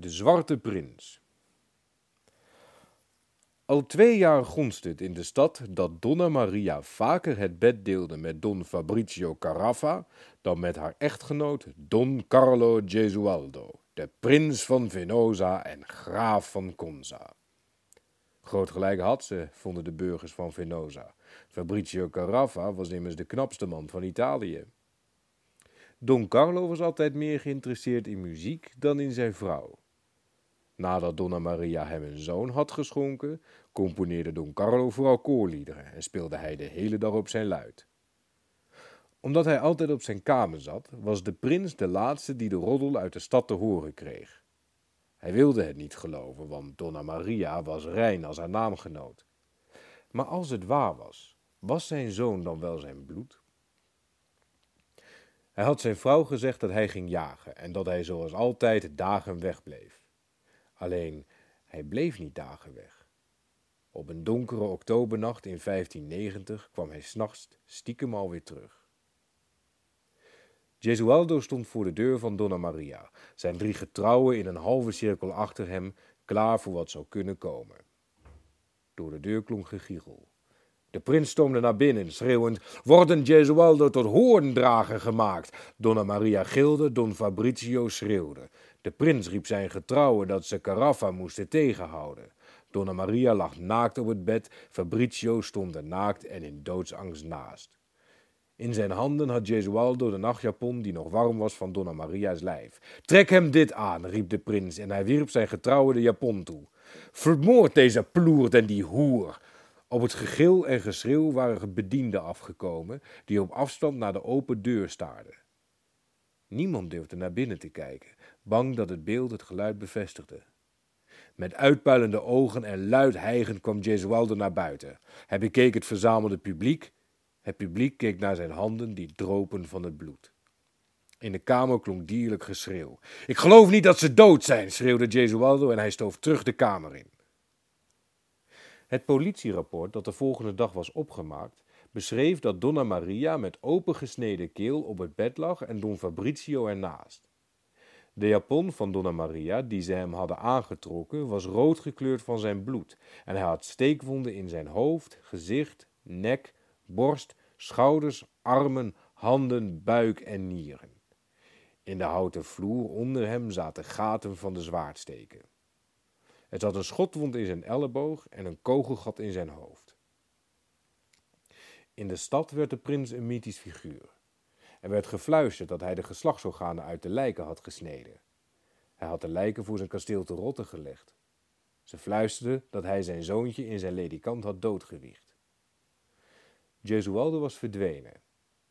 De Zwarte Prins. Al twee jaar gonst het in de stad dat Donna Maria vaker het bed deelde met Don Fabrizio Caraffa dan met haar echtgenoot Don Carlo Gesualdo, de prins van Venosa en graaf van Conza. Groot gelijk had ze, vonden de burgers van Venosa. Fabrizio Caraffa was immers de knapste man van Italië. Don Carlo was altijd meer geïnteresseerd in muziek dan in zijn vrouw. Nadat Donna Maria hem een zoon had geschonken, componeerde Don Carlo vooral koorliederen en speelde hij de hele dag op zijn luid. Omdat hij altijd op zijn kamer zat, was de prins de laatste die de roddel uit de stad te horen kreeg. Hij wilde het niet geloven, want Donna Maria was rein als haar naamgenoot. Maar als het waar was, was zijn zoon dan wel zijn bloed? Hij had zijn vrouw gezegd dat hij ging jagen en dat hij zoals altijd dagen wegbleef. Alleen, hij bleef niet dagen weg. Op een donkere oktobernacht in 1590 kwam hij s'nachts stiekem alweer terug. Gesualdo stond voor de deur van Donna Maria, zijn drie getrouwen in een halve cirkel achter hem, klaar voor wat zou kunnen komen. Door de deur klonk gegiegel. De prins stoomde naar binnen, schreeuwend: Worden Gesualdo tot hoorndrager gemaakt? Donna Maria gilde, Don Fabrizio schreeuwde. De prins riep zijn getrouwen dat ze Caraffa moesten tegenhouden. Donna Maria lag naakt op het bed, Fabrizio stond er naakt en in doodsangst naast. In zijn handen had Gesualdo de nachtjapon die nog warm was van Donna Maria's lijf. Trek hem dit aan, riep de prins en hij wierp zijn getrouwe de japon toe. Vermoord deze ploert en die hoer. Op het gegil en geschreeuw waren bedienden afgekomen die op afstand naar de open deur staarden. Niemand durfde naar binnen te kijken, bang dat het beeld het geluid bevestigde. Met uitpuilende ogen en luid hijgend kwam Gesualdo naar buiten. Hij bekeek het verzamelde publiek. Het publiek keek naar zijn handen die dropen van het bloed. In de kamer klonk dierlijk geschreeuw. Ik geloof niet dat ze dood zijn, schreeuwde Gesualdo en hij stoof terug de kamer in. Het politierapport dat de volgende dag was opgemaakt, beschreef dat Donna Maria met opengesneden keel op het bed lag en Don Fabrizio ernaast. De japon van Donna Maria, die ze hem hadden aangetrokken, was rood gekleurd van zijn bloed en hij had steekwonden in zijn hoofd, gezicht, nek, borst, schouders, armen, handen, buik en nieren. In de houten vloer onder hem zaten gaten van de zwaardsteken. Het had een schotwond in zijn elleboog en een kogelgat in zijn hoofd. In de stad werd de prins een mythisch figuur. Er werd gefluisterd dat hij de geslachtsorganen uit de lijken had gesneden. Hij had de lijken voor zijn kasteel te rotten gelegd. Ze fluisterden dat hij zijn zoontje in zijn ledikant had doodgewiegd. Gesualdo was verdwenen.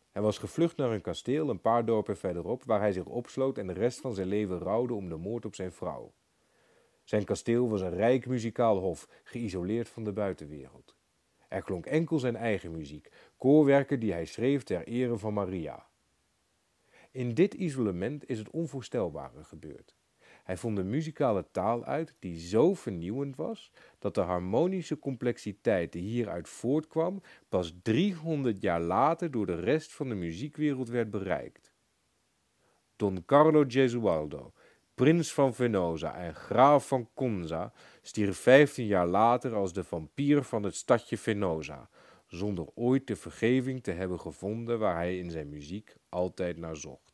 Hij was gevlucht naar een kasteel een paar dorpen verderop, waar hij zich opsloot en de rest van zijn leven rouwde om de moord op zijn vrouw. Zijn kasteel was een rijk muzikaal hof, geïsoleerd van de buitenwereld. Er klonk enkel zijn eigen muziek, koorwerken die hij schreef ter ere van Maria. In dit isolement is het onvoorstelbare gebeurd. Hij vond een muzikale taal uit die zo vernieuwend was dat de harmonische complexiteit die hieruit voortkwam pas 300 jaar later door de rest van de muziekwereld werd bereikt. Don Carlo Gesualdo, prins van Venosa en graaf van Conza, stierf 15 jaar later als de vampier van het stadje Venosa, zonder ooit de vergeving te hebben gevonden waar hij in zijn muziek altijd naar zocht.